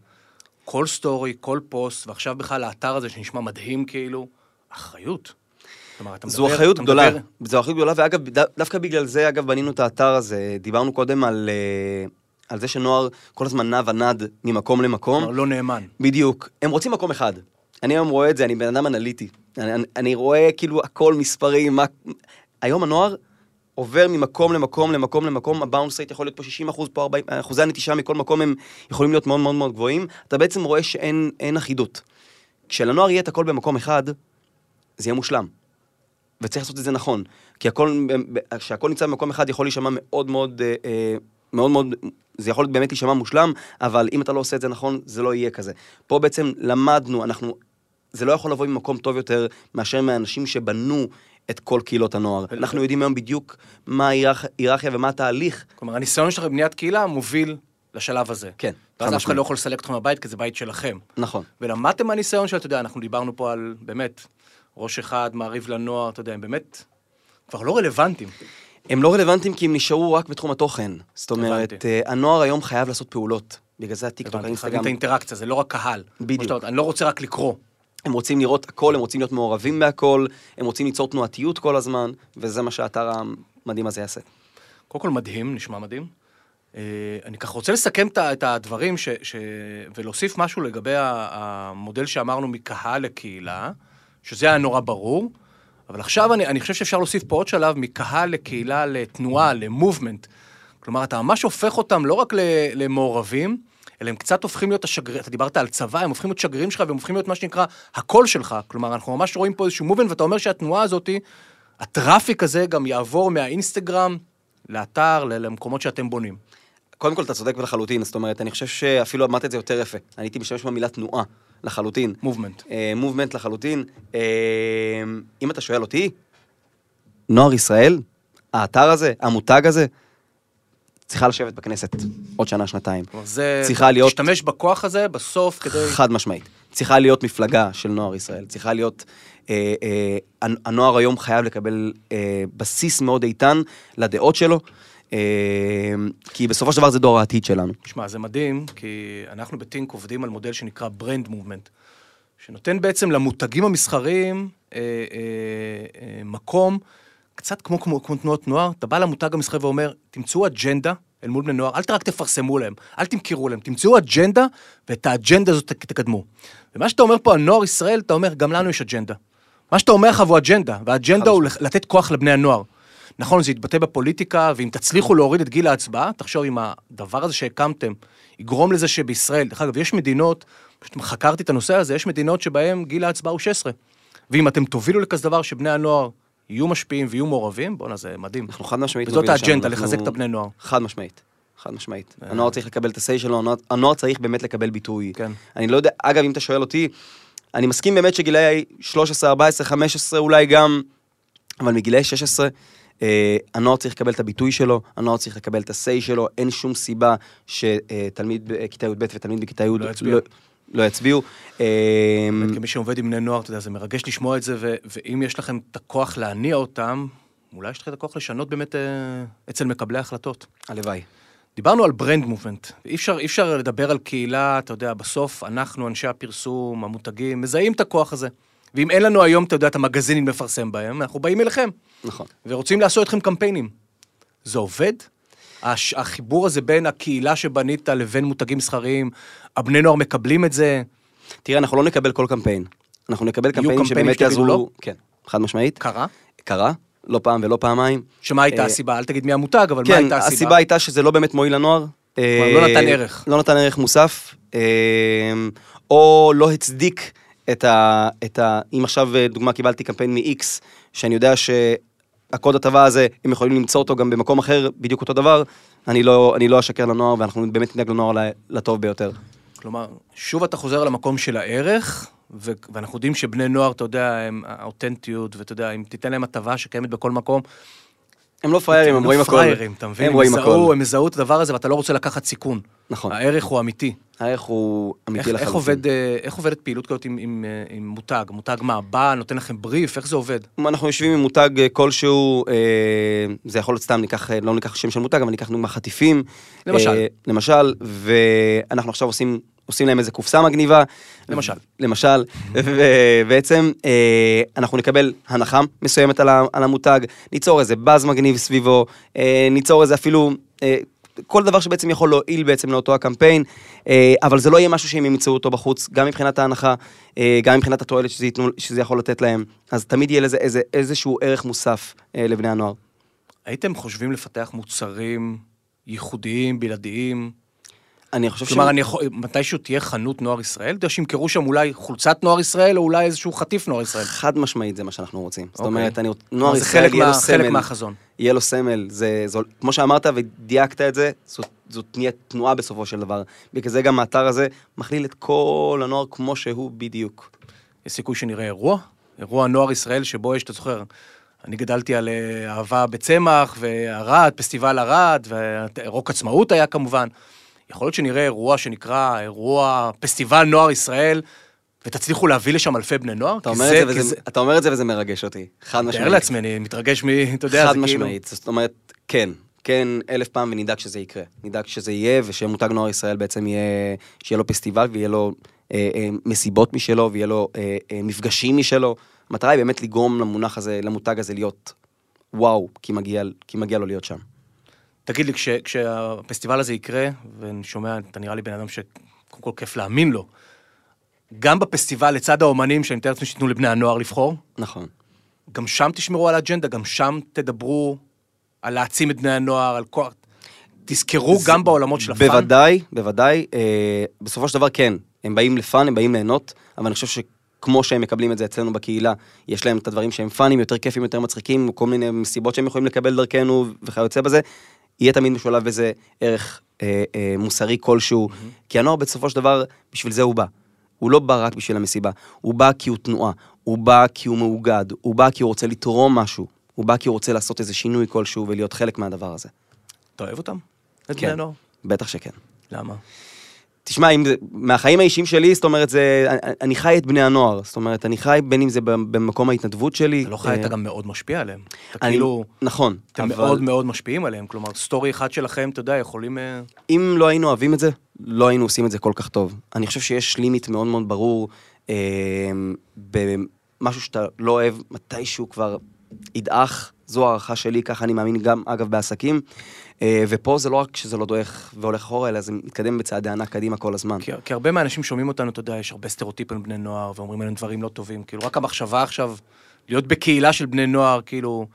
כל סטורי, כל פוסט, ועכשיו בכלל האתר הזה שנשמע מדהים כאילו, אחריות. כלומר, אתה מדבר... זו אחריות גדולה, מדבר- זו אחריות גדולה, ואגב, דווקא בגלל זה, אגב, בנינו את האתר הזה. דיברנו קודם על, אה, על זה שנוער כל הזמן נע ונד ממקום למקום. כלומר, לא נאמן. בדיוק. הם רוצים מקום אחד. אני היום רואה את זה, אני בן אדם אנליטי. אני, אני, אני רואה כאילו הכל מספרים, מה... היום הנוער עובר ממקום למקום למקום למקום, הבאונס רייט יכול להיות פה 60 אחוז, פה 40, אחוזי הנטישה מכל מקום הם יכולים להיות מאוד מאוד מאוד גבוהים. אתה בעצם רואה שאין אין אחידות. כשלנוער יהיה את הכל במקום אחד, זה יהיה מושלם. וצריך לעשות את זה נכון. כי הכל, כשהכל נמצא במקום אחד יכול להישמע מאוד מאוד, אה, אה, מאוד מאוד, זה יכול באמת להישמע מושלם, אבל אם אתה לא עושה את זה נכון, זה לא יהיה כזה. פה בעצם למדנו, אנחנו, זה לא יכול לבוא ממקום טוב יותר מאשר מהאנשים שבנו את כל קהילות הנוער. אנחנו יודעים היום בדיוק מה ההיררכיה ומה התהליך. כלומר, הניסיון שלך בבניית קהילה מוביל לשלב הזה. כן, ואז אף אחד. לא יכול לסלק אתכם מהבית, כי זה בית שלכם. נכון. ולמדתם מהניסיון של, אתה יודע, אנחנו דיברנו פה על, באמת, ראש אחד, מעריב לנוער, אתה יודע, הם באמת כבר לא רלוונטיים. הם לא רלוונטיים כי הם נשארו רק בתחום התוכן. זאת אומרת, הבנתי. אה, הנוער היום חייב לעשות פעולות. בגלל זה הטיקטוק, האינסטגרם, את האינטראקציה, זה לא רק קהל. בדיוק. אני לא רוצה רק לקרוא. הם רוצים לראות הכל, הם רוצים להיות מעורבים בהכל, הם רוצים ליצור תנועתיות כל הזמן, וזה מה שהאתר המדהים הזה יעשה. קודם כל מדהים, נשמע מדהים. אה, אני ככה רוצה לסכם את הדברים ש, ש, ולהוסיף משהו לגבי המודל שאמרנו מקהל לקהילה, שזה היה נורא ברור, אבל עכשיו אני, אני חושב שאפשר להוסיף פה עוד שלב מקהל לקהילה, לתנועה, למובמנט. כלומר, אתה ממש הופך אותם לא רק למעורבים, אלא הם קצת הופכים להיות השגרירים, אתה דיברת על צבא, הם הופכים להיות שגרירים שלך והם הופכים להיות מה שנקרא הקול שלך. כלומר, אנחנו ממש רואים פה איזשהו מובן, ואתה אומר שהתנועה הזאת, הטראפיק הזה גם יעבור מהאינסטגרם לאתר, למקומות שאתם בונים. קודם כל, אתה צודק לחלוטין, זאת אומרת, אני חושב שאפילו אמרת את זה יותר יפה. אני הייתי משתמש במילה תנועה, לחלוטין. מובמנט. מובמנט לחלוטין. אה, אם אתה שואל אותי, נוער ישראל, האתר הזה, המותג הזה, צריכה לשבת בכנסת עוד שנה, שנתיים. זה... צריכה להיות- להשתמש בכוח הזה בסוף כדי... חד משמעית. צריכה להיות מפלגה של נוער ישראל, צריכה להיות... אה, אה, הנ- הנוער היום חייב לקבל אה, בסיס מאוד איתן לדעות שלו, אה, כי בסופו של דבר זה דור העתיד שלנו. שמע, זה מדהים, כי אנחנו בטינק עובדים על מודל שנקרא brand movement, שנותן בעצם למותגים המסחריים אה, אה, אה, מקום, קצת כמו, כמו, כמו תנועות נוער, אתה בא למותג המסחרי ואומר, תמצאו אג'נדה אל מול בני נוער, אל רק תפרסמו להם, אל תמכרו להם, תמצאו אג'נדה, ואת האג'נדה הזאת תקדמו. ומה שאתה אומר פה על נוער ישראל, אתה אומר, גם לנו יש אג'נדה. מה שאתה אומר לך הוא אג'נדה, והאג'נדה הוא לתת כוח לבני הנוער. נכון, זה יתבטא בפוליטיקה, ואם תצליחו להוריד את גיל ההצבעה, תחשוב אם הדבר הזה שהקמתם יגרום לזה שבישראל, דרך אגב, יש מדינות, פשוט חקרתי את הנושא הזה, יש מדינות שבהן גיל ההצבעה הוא 16. ואם אתם תובילו לכזה דבר שבני הנוער יהיו משפיעים ויהיו מעורבים, בואנה, זה מדהים. אנחנו חד משמעית וזאת האג'נדה, אנחנו- לחזק את הבני נוער. חד משמעית. חד משמעית. הנוער צריך לקבל את ה-say שלו, הנוער- הנוער צריך באמת לקבל ביטוי. כן. אני לא יודע, אגב, אם אתה שואל אותי, אני מסכים באמת שגילאי 13, 14, 15 אולי גם, אבל מגילאי 16, אה, הנוער צריך לקבל את הביטוי שלו, הנוער צריך לקבל את ה-say שלו, אין שום סיבה שתלמיד בכיתה י"ב ותלמיד בכיתה י' לא יצביעו. לא יצביעו. אה, כמי שעובד עם בני נוער, אתה יודע, זה מרגש לשמוע את זה, ו- ואם יש לכם את הכוח להניע אותם, אולי יש לכם את הכוח לשנות באמת אה, אצל מקבלי ההחלטות. הלוואי. דיברנו על ברנד מובמנט. אי אפשר, אי אפשר לדבר על קהילה, אתה יודע, בסוף אנחנו, אנשי הפרסום, המותגים, מזהים את הכוח הזה. ואם אין לנו היום, אתה יודע, את המגזינים לפרסם בהם, אנחנו באים אליכם, נכון. ורוצים לעשות איתכם קמפיינים. זה עובד? הש, החיבור הזה בין הקהילה שבנית לבין מותגים מסחריים, הבני נוער מקבלים את זה, תראה, אנחנו לא נקבל כל קמפיין. אנחנו נקבל קמפיינים קמפיינים שבאמת יעזרו... לא? כן, חד משמעית. קרה? קרה, לא פעם ולא פעמיים. שמה הייתה אה, הסיבה? אל תגיד מי המותג, אבל מה כן, הייתה הסיבה? הסיבה הייתה שזה לא באמת מועיל לנוער. לא נתן ערך. לא נתן ערך מוסף, אה, או לא הצדיק את ה... את ה אם עכשיו, אה, דוגמה, קיבלתי קמפיין מ-X, שאני יודע שהקוד הטבה הזה, הם יכולים למצוא אותו גם במקום אחר, בדיוק אותו דבר, אני לא, אני לא אשקר לנוער, ואנחנו באמת נדאג לנוער לטוב ביותר. כלומר, שוב אתה חוזר למקום של הערך, ו- ואנחנו יודעים שבני נוער, אתה יודע, הם האותנטיות, ואתה יודע, אם תיתן להם הטבה שקיימת בכל מקום, הם לא פראיירים, הם לא רואים הכל. פראיירים, אתה מבין? הם רואים יזהו- הכל. הם יזהו את הדבר הזה, ואתה לא רוצה לקחת סיכון. נכון. הערך הוא אמיתי. הערך הוא אמיתי איך, לחלוטין. איך, עובד, אה, איך עובדת פעילות כזאת עם, עם, אה, עם מותג? מותג מה, בא, נותן לכם בריף, איך זה עובד? אנחנו יושבים עם מותג אה, כלשהו, אה, זה יכול להיות סתם, ניקח, לא ניקח שם של מותג, אבל ניקח דוגמה חטיפים. למשל. אה, למשל, ואנחנו עכשיו עושים, עושים להם איזה קופסה מגניבה. למשל. למשל, ובעצם אה, אנחנו נקבל הנחה מסוימת על המותג, ניצור איזה באז מגניב סביבו, אה, ניצור איזה אפילו... כל דבר שבעצם יכול להועיל בעצם לאותו הקמפיין, אה, אבל זה לא יהיה משהו שהם ימצאו אותו בחוץ, גם מבחינת ההנחה, אה, גם מבחינת התועלת שזה, ייתנו, שזה יכול לתת להם, אז תמיד יהיה לזה איזה, איזשהו ערך מוסף אה, לבני הנוער. הייתם חושבים לפתח מוצרים ייחודיים, בלעדיים? אני חושב כלומר, אני יכול, מתישהו תהיה חנות נוער ישראל? אתה יודע שימכרו שם אולי חולצת נוער ישראל, או אולי איזשהו חטיף נוער ישראל. חד משמעית זה מה שאנחנו רוצים. זאת אוקיי. אומרת, אני, נוער זה ישראל חלק יהיה לו מה- חלק סמל. מהחזון. יהיה לו סמל, זה, זו, כמו שאמרת ודייקת את זה, זאת תהיה תנועה בסופו של דבר. בגלל זה גם האתר הזה מכליל את כל הנוער כמו שהוא בדיוק. יש סיכוי שנראה אירוע? אירוע נוער ישראל שבו יש, אתה זוכר, אני גדלתי על אה, אהבה בצמח, וערד, פסטיבל ערד, ורוק עצמאות היה כמובן. יכול להיות שנראה אירוע שנקרא אירוע פסטיבל נוער ישראל, ותצליחו להביא לשם אלפי בני נוער? אתה אומר, זה- את זה, וזה, זה- אתה אומר את זה וזה מרגש אותי, חד תאר משמעית. לעצמי, אני מתרגש מ... אתה יודע, חד זה כאילו... משמעית, זאת אומרת, כן, כן אלף פעם ונדאג שזה יקרה. נדאג שזה יהיה ושמותג נוער ישראל בעצם יהיה, שיהיה לו פסטיבל ויהיה לו אה, אה, מסיבות משלו ויהיה לו אה, אה, מפגשים משלו. המטרה היא באמת לגרום למונח הזה, למותג הזה להיות וואו, כי מגיע, כי מגיע לו להיות שם. תגיד לי, כש, כשהפסטיבל הזה יקרה, ואני שומע, אתה נראה לי בן אדם שקודם כל כיף להאמין לו, גם בפסטיבל, לצד האומנים, שאני מתאר לעצמי שייתנו לבני הנוער לבחור, נכון. גם שם תשמרו על האג'נדה, גם שם תדברו על להעצים את בני הנוער, על כוח... תזכרו גם בעולמות של הפאן. בוודאי, בוודאי. אה, בסופו של דבר כן, הם באים לפאן, הם באים ליהנות, אבל אני חושב שכמו שהם מקבלים את זה אצלנו בקהילה, יש להם את הדברים שהם פאנים, יותר כיפים, יותר מצחיקים, כל מיני מסיבות שהם יכולים לקבל דרכנו וכיוצא בזה, יהיה תמיד משולב איזה ערך אה, אה, מוסרי כלשהו, כי הנוער בסופו של דבר, בשביל זה הוא בא. הוא לא בא רק בשביל המסיבה, הוא בא כי הוא תנועה, הוא בא כי הוא מאוגד, הוא בא כי הוא רוצה לתרום משהו, הוא בא כי הוא רוצה לעשות איזה שינוי כלשהו ולהיות חלק מהדבר הזה. אתה אוהב אותם? את כן. בני הנוער? בטח שכן. למה? תשמע, אם זה, מהחיים האישיים שלי, זאת אומרת, זה, אני, חי את בני הנוער. זאת אומרת, אני חי בין אם זה במקום ההתנדבות שלי. אתה לא חי, אתה אה, גם מאוד משפיע עליהם. אתה אני- כאילו, נכון, אתם אבל מאוד מאוד משפיעים עליהם. כלומר, סטורי אחד שלכם, אתה יודע, יכולים... אה, אם לא היינו אוהבים את זה, לא היינו עושים את זה כל כך טוב. אני חושב שיש לימיט מאוד מאוד ברור אה, במשהו שאתה לא אוהב, מתישהו כבר ידעך, זו הערכה שלי, ככה אני מאמין גם, אגב, בעסקים. אה, ופה זה לא רק שזה לא דועך והולך אחורה, אלא זה מתקדם בצעדי ענק קדימה כל הזמן. כי, כי הרבה מהאנשים שומעים אותנו, אתה יודע, יש הרבה סטריאוטיפים בני נוער, ואומרים עליהם דברים לא טובים. כאילו, רק המחשבה עכשיו, להיות בקהילה של בני נוער, כאילו...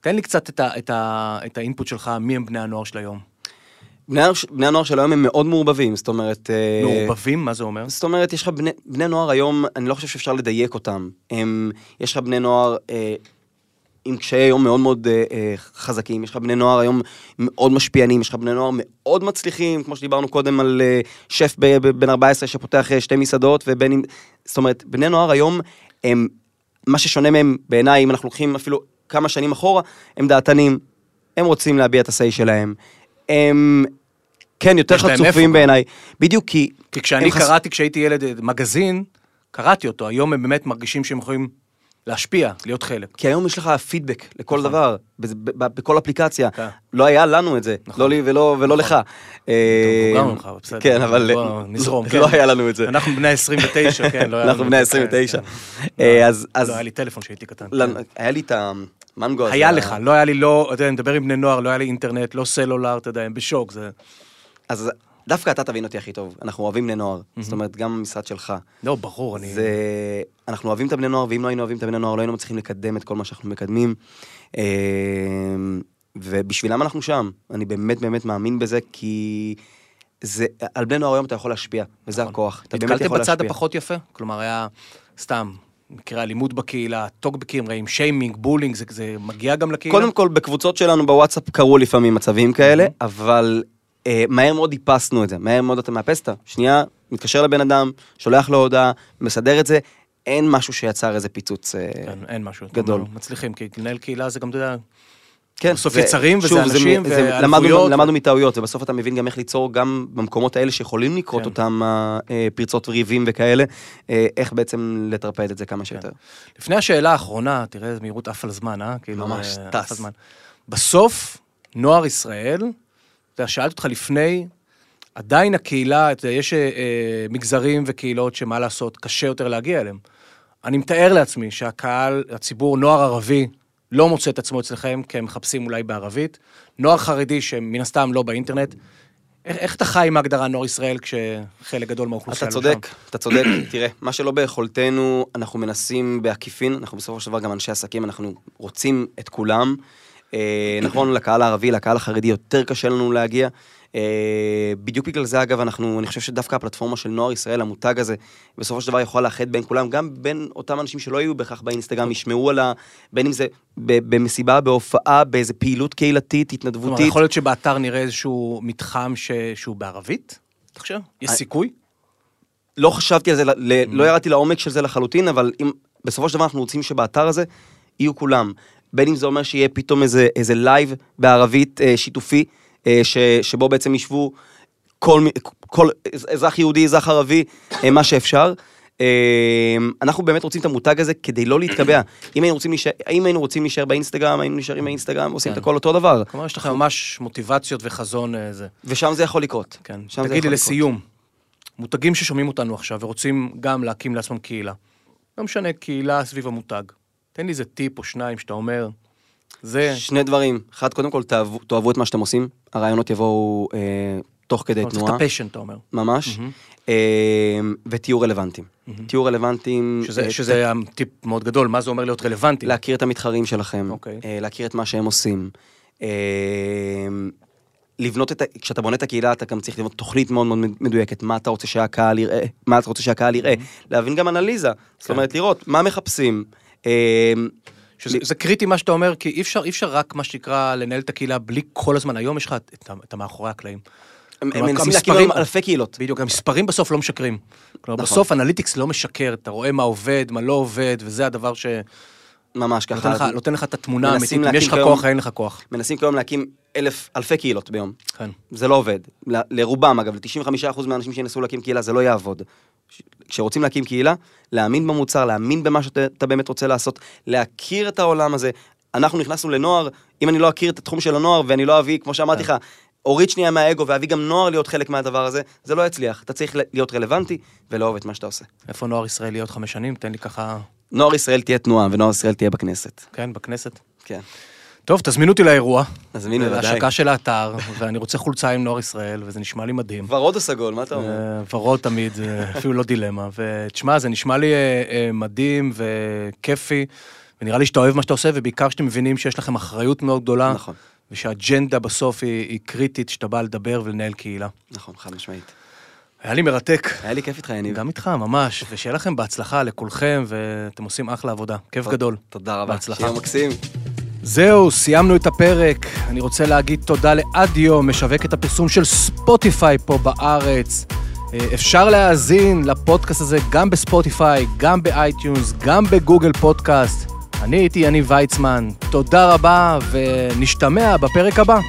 תן לי קצת את, ה, את, ה, את האינפוט שלך, מי הם בני הנוער של היום. בני, בני הנוער של היום הם מאוד מעורבבים, זאת אומרת... אה, מעורבבים? מה זה אומר? זאת אומרת, יש לך בני, בני נוער היום, אני לא חושב שאפשר לדייק אותם. הם, יש לך בני נוער אה, עם קשיי יום מאוד מאוד אה, אה, חזקים, יש לך בני נוער היום מאוד משפיענים, יש לך בני נוער מאוד מצליחים, כמו שדיברנו קודם על אה, שף בן 14 שפותח אה, שתי מסעדות, ובין אם... זאת אומרת, בני נוער היום הם, מה ששונה מהם בעיניי, אם אנחנו לוקחים אפילו כמה שנים אחורה, הם דעתנים, הם רוצים להביע את ה-say שלהם, הם... כן, יותר חצופים גם. בעיניי. בדיוק כי... כי כשאני חס- קראתי, כשהייתי ילד, אה, מגזין, קראתי אותו. היום הם באמת מרגישים שהם יכולים להשפיע, להיות חלק. כי היום יש לך פידבק לכל נכון. דבר, בכל אפליקציה. כן. לא היה לנו את זה, נכון. לא לי ולא ולא לך. אה, גם ממך, בסדר. כן, אבל בוא נזרום, לא- כן. לא היה לנו את זה. אנחנו בני 29, כן, לא היה אנחנו לנו בני את זה, 29. כן, אה, אז אז לא היה לי טלפון כשהייתי קטן. לנו- כן. היה לי את המנגו הזה. היה ה- לך, לא היה לי לא, אתה יודע, אני מדבר עם בני נוער, לא היה לי אינטרנט, לא סלולר, אתה יודע, הם בשוק, זה... אז דווקא אתה תבין אותי הכי טוב, אנחנו אוהבים בני נוער. זאת אומרת, גם המשרד שלך. לא, ברור, אני... זה... אנחנו אוהבים את הבני נוער, ואם לא היינו אוהבים את הבני נוער, לא היינו מצליחים לקדם את כל מה שאנחנו מקדמים. אה, ובשבילם אנחנו שם. אני באמת באמת מאמין בזה, כי זה... על בני נוער היום אתה יכול להשפיע, וזה נכון. הכוח. אתה באמת יכול בצד להשפיע. הפחות יפה? כלומר, היה סתם, מקרה אלימות בקהילה, טוקבקים רעים, שיימינג, bullying, זה- זה מגיע גם לקהילה? קודם כל, בקבוצות שלנו בוואטסאפ קרו לפעמים מצבים כאלה, אבל אה, מהר מאוד איפסנו את זה. מהר מאוד אתה מאפס את ה... שנייה, מתקשר לבן אדם, שולח לו הודעה, מסדר את זה. אין משהו שיצר איזה פיצוץ. אה, כן, אין משהו. גדול. אומר, מצליחים, כי לנהל קהילה זה גם, אתה יודע, כן, בסוף זה- יצרים, וזה שוב, זה אנשים, זה- ואליפויות. למדנו, למדנו מטעויות, ובסוף אתה מבין גם איך ליצור גם במקומות האלה שיכולים לקרות כן. אותם אה, אה, פרצות וריבים וכאלה, אה, איך בעצם לטרפד את זה כמה שיותר. לפני השאלה האחרונה, תראה איזה מהירות עף על זמן, אה? כאילו, ממש, אה, טס. בסוף, נוער ישראל, אתה שאלתי אותך לפני, עדיין הקהילה, אתה יודע, יש אה, אה, מגזרים וקהילות שמה לעשות, קשה יותר להגיע אליהם. אני מתאר לעצמי שהקהל, הציבור, נוער ערבי, לא מוצא את עצמו אצלכם, כי הם מחפשים אולי בערבית. נוער חרדי, שמן הסתם לא באינטרנט. איך, איך אתה חי עם ההגדרה נוער ישראל כשחלק גדול מהאוכלוסייה אתה לא צודק, אתה צודק. תראה, מה שלא ביכולתנו, אנחנו מנסים בעקיפין, אנחנו בסופו של דבר גם אנשי עסקים, אנחנו רוצים את כולם. אה, נכון, לקהל הערבי, לקהל החרדי יותר קשה לנו להגיע. אה, בדיוק בגלל זה, אגב, אנחנו, אני חושב שדווקא הפלטפורמה של נוער ישראל, המותג הזה, בסופו של דבר יכול לאחד בין כולם, גם בין אותם אנשים שלא היו בהכרח באינסטגרם, ישמעו על ה... בין אם זה במסיבה, בהופעה, באיזה פעילות קהילתית, כלומר, התנדבותית. יכול להיות שבאתר נראה איזשהו מתחם ש... שהוא בערבית? אתה חושב? יש סיכוי? לא חשבתי על זה, Mm. לא ירדתי לעומק של זה לחלוטין, אבל אם, בסופו של דבר אנחנו רוצים שבאתר הזה יהיו כולם. בין אם זה אומר שיהיה פתאום איזה, איזה live בערבית אה, שיתופי, אה, ש, שבו בעצם ישבו כל, כל אזרח יהודי, אזרח ערבי, אה, מה שאפשר. אה, אנחנו באמת רוצים את המותג הזה כדי לא להתקבע. אם היינו רוצים להישאר, אם היינו רוצים להישאר באינסטגרם, היינו נשארים באינסטגרם, עושים כן. את הכל אותו דבר. כלומר, יש לכם ממש מוטיבציות וחזון אה, זה. ושם זה יכול לקרות. כן. תגיד לי, לסיום, מותגים ששומעים אותנו עכשיו ורוצים גם להקים לעצמם קהילה. לא משנה, קהילה סביב המותג. תן לי איזה טיפ או שניים שאתה אומר, זה... שני דברים. אחד, קודם כל, תאהבו, תאהבו את מה שאתם עושים. הרעיונות יבואו אה, תוך כדי אתה צריך תנועה. את ה passion, אתה אומר. ממש. אה, ותהיו רלוונטיים. תהיו רלוונטיים. שזה, אה, שזה טיפ מאוד גדול, מה זה אומר להיות רלוונטי? להכיר את המתחרים שלכם. אוקיי. אה, להכיר את מה שהם עושים. אה, לבנות את ה... כשאתה בונה את הקהילה, אתה גם צריך לבנות תוכנית מאוד מאוד מדויקת. מה אתה רוצה שהקהל יראה? מה אתה רוצה שהקהל יראה? להבין גם אנליזה. זאת כן. אומרת, לראות מה מחפשים. אה, שזה זה קריטי מה שאתה אומר, כי אי אפשר, אי אפשר רק, מה שנקרא, לנהל את הקהילה בלי כל הזמן. היום יש לך את, המאחורי הקלעים. הם מנסים להקים היום אלפי קהילות. בדיוק, המספרים בסוף לא משקרים. כלומר, נכון. בסוף analytics לא משקר, אתה רואה מה עובד, מה לא עובד, וזה הדבר ש... ממש ככה. נותן לך- נותן לך את התמונה האמיתית, אם יש לך כוח, אין לך כוח. מנסים כיום להקים אלף, אלפי קהילות ביום. כן. זה לא עובד. ל- לרובם, אגב, ל-95% מהאנשים שינסו להקים קהילה, זה לא יעבוד. כשרוצים להקים קהילה, להאמין במוצר, להאמין במה שאתה באמת רוצה לעשות, להכיר את העולם הזה. אנחנו נכנסנו לנוער, אם אני לא אכיר את התחום של הנוער, ואני לא אביא, כמו שאמרתי לך, אוריד שנייה מהאגו ואביא גם נוער להיות חלק מהדבר הזה, זה לא יצליח. אתה צריך להיות רלוונטי ולאהוב את מה שאתה עושה. איפה נוער ישראלי עוד חמש שנים? תן לי ככה, נוער ישראל תהיה תנועה, ונוער ישראל תהיה בכנסת. כן, בכנסת. כן. טוב, תזמינו אותי לאירוע. תזמין בוודאי. להשקה של האתר, ואני רוצה חולצה עם נוער ישראל, וזה נשמע לי מדהים. ורוד או סגול, מה אתה אומר? אה, ורוד תמיד, אפילו לא דילמה. ותשמע, זה נשמע לי אה, אה, מדהים וכיפי, ונראה לי שאתה אוהב מה שאתה עושה, ובעיקר שאתם מבינים שיש לכם אחריות מאוד גדולה, נכון, ושהאג'נדה בסוף היא, היא קריטית, שאתה בא לדבר ולנהל קהילה. נכון, חד משמעית. היה לי מרתק. היה לי כיף איתך, יניב. גם איתך, ממש, ושיהיה לכם בהצלחה לכולכם, ואתם עושים אחלה עבודה. כיף גדול. תודה רבה. בהצלחה. שיהיה מקסים. זהו, סיימנו את הפרק. אני רוצה להגיד תודה לאדיו, משווק את הפרסום של ספוטיפיי פה בארץ. אה, אפשר להאזין לפודקאסט הזה גם בספוטיפיי, גם באייטיונס, גם בגוגל פודקאסט. אני הייתי יניב ויצמן, תודה רבה, ונשתמע בפרק הבא.